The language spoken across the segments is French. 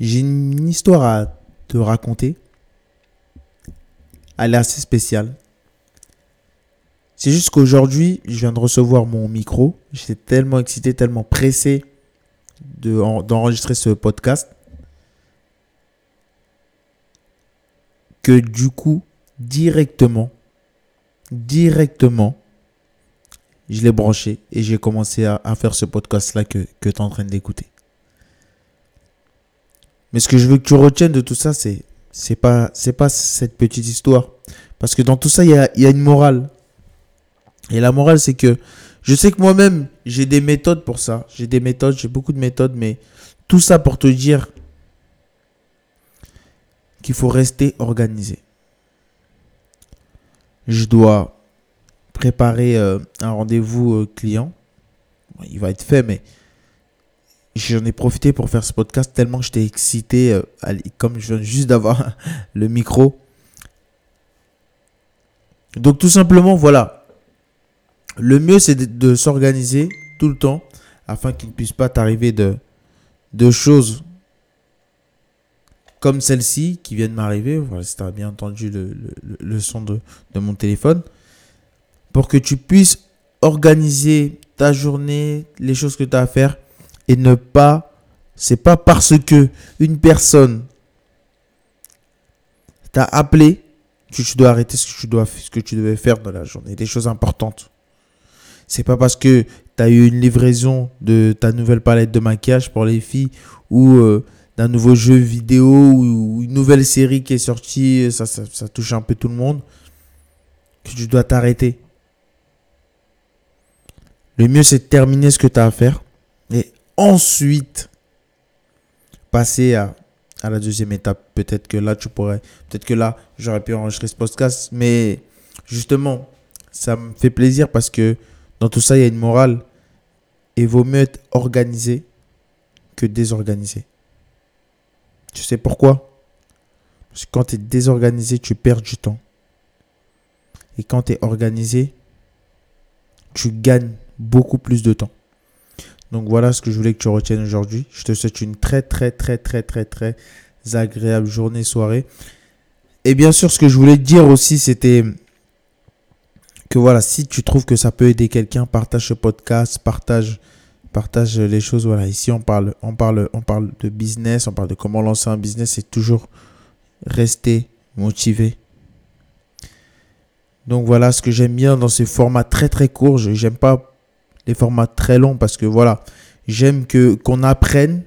J'ai une histoire à te raconter. Elle est assez spéciale. C'est juste qu'aujourd'hui, je viens de recevoir mon micro. J'étais tellement excité, tellement pressé d'enregistrer ce podcast. Que du coup, directement, directement, je l'ai branché et j'ai commencé à, faire ce podcast-là que, que tu es en train d'écouter. Mais ce que je veux que tu retiennes de tout ça, c'est c'est pas c'est pas cette petite histoire. Parce que dans tout ça il y a, y a, une morale. Et la morale c'est que je sais que moi-même j'ai des méthodes pour ça. J'ai des méthodes j'ai beaucoup de méthodes mais tout ça pour te dire qu'il faut rester organisé. Je dois préparer euh, un rendez-vous euh, client. Il va être fait mais j'en ai profité pour faire ce podcast tellement que j'étais excité, euh, comme je viens juste d'avoir le micro. Donc tout simplement, voilà. Le mieux, c'est de, s'organiser tout le temps afin qu'il ne puisse pas t'arriver de, de choses comme celle-ci qui vient de m'arriver. Voilà, si tu as bien entendu le, le son de, de mon téléphone. Pour que tu puisses organiser ta journée, les choses que tu as à faire et ne pas c'est pas parce que une personne t'a appelé que tu dois arrêter ce que tu dois ce que tu devais faire dans la journée, des choses importantes. C'est pas parce que tu as eu une livraison de ta nouvelle palette de maquillage pour les filles ou euh, d'un nouveau jeu vidéo ou une nouvelle série qui est sortie, ça, ça, ça touche un peu tout le monde, que tu dois t'arrêter. Le mieux, c'est de terminer ce que tu as à faire et ensuite passer à, à la deuxième étape. Peut-être que là, tu pourrais, peut-être que là, j'aurais pu enregistrer ce podcast, mais justement, ça me fait plaisir parce que dans tout ça, il y a une morale. Et vaut mieux être organisé que désorganisé. Tu sais pourquoi? Parce que quand tu es désorganisé, tu perds du temps. Et quand tu es organisé, tu gagnes beaucoup plus de temps. Donc voilà ce que je voulais que tu retiennes aujourd'hui. Je te souhaite une très très très très très très agréable journée, soirée. Et bien sûr, ce que je voulais te dire aussi, c'était que voilà, si tu trouves que ça peut aider quelqu'un, partage ce podcast, partage, partage les choses. Voilà, ici on parle, on parle, on parle de business, on parle de comment lancer un business. C'est toujours rester motivé. Donc voilà ce que j'aime bien dans ces formats très très courts. J'aime pas les formats très longs parce que voilà, j'aime que qu'on apprenne,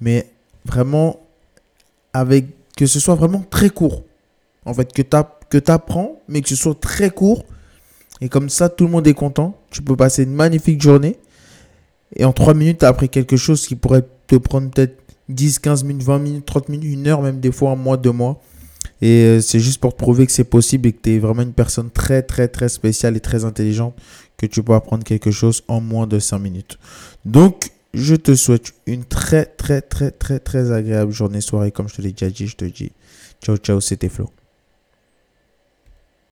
mais vraiment avec que ce soit vraiment très court. En fait, que tu apprends, mais que ce soit très court. Et comme ça, tout le monde est content. Tu peux passer une magnifique journée. Et en 3 minutes, tu as appris quelque chose qui pourrait te prendre peut-être 10, 15 minutes, 20 minutes, 30 minutes, une heure, même des fois un mois, deux mois. Et euh, c'est juste pour te prouver que c'est possible et que tu es vraiment une personne très, très, très spéciale et très intelligente que tu peux apprendre quelque chose en moins de 5 minutes. Donc, je te souhaite une très, très, très, très, très agréable journée, soirée. Comme je te l'ai déjà dit, je te dis ciao, ciao, c'était Flo.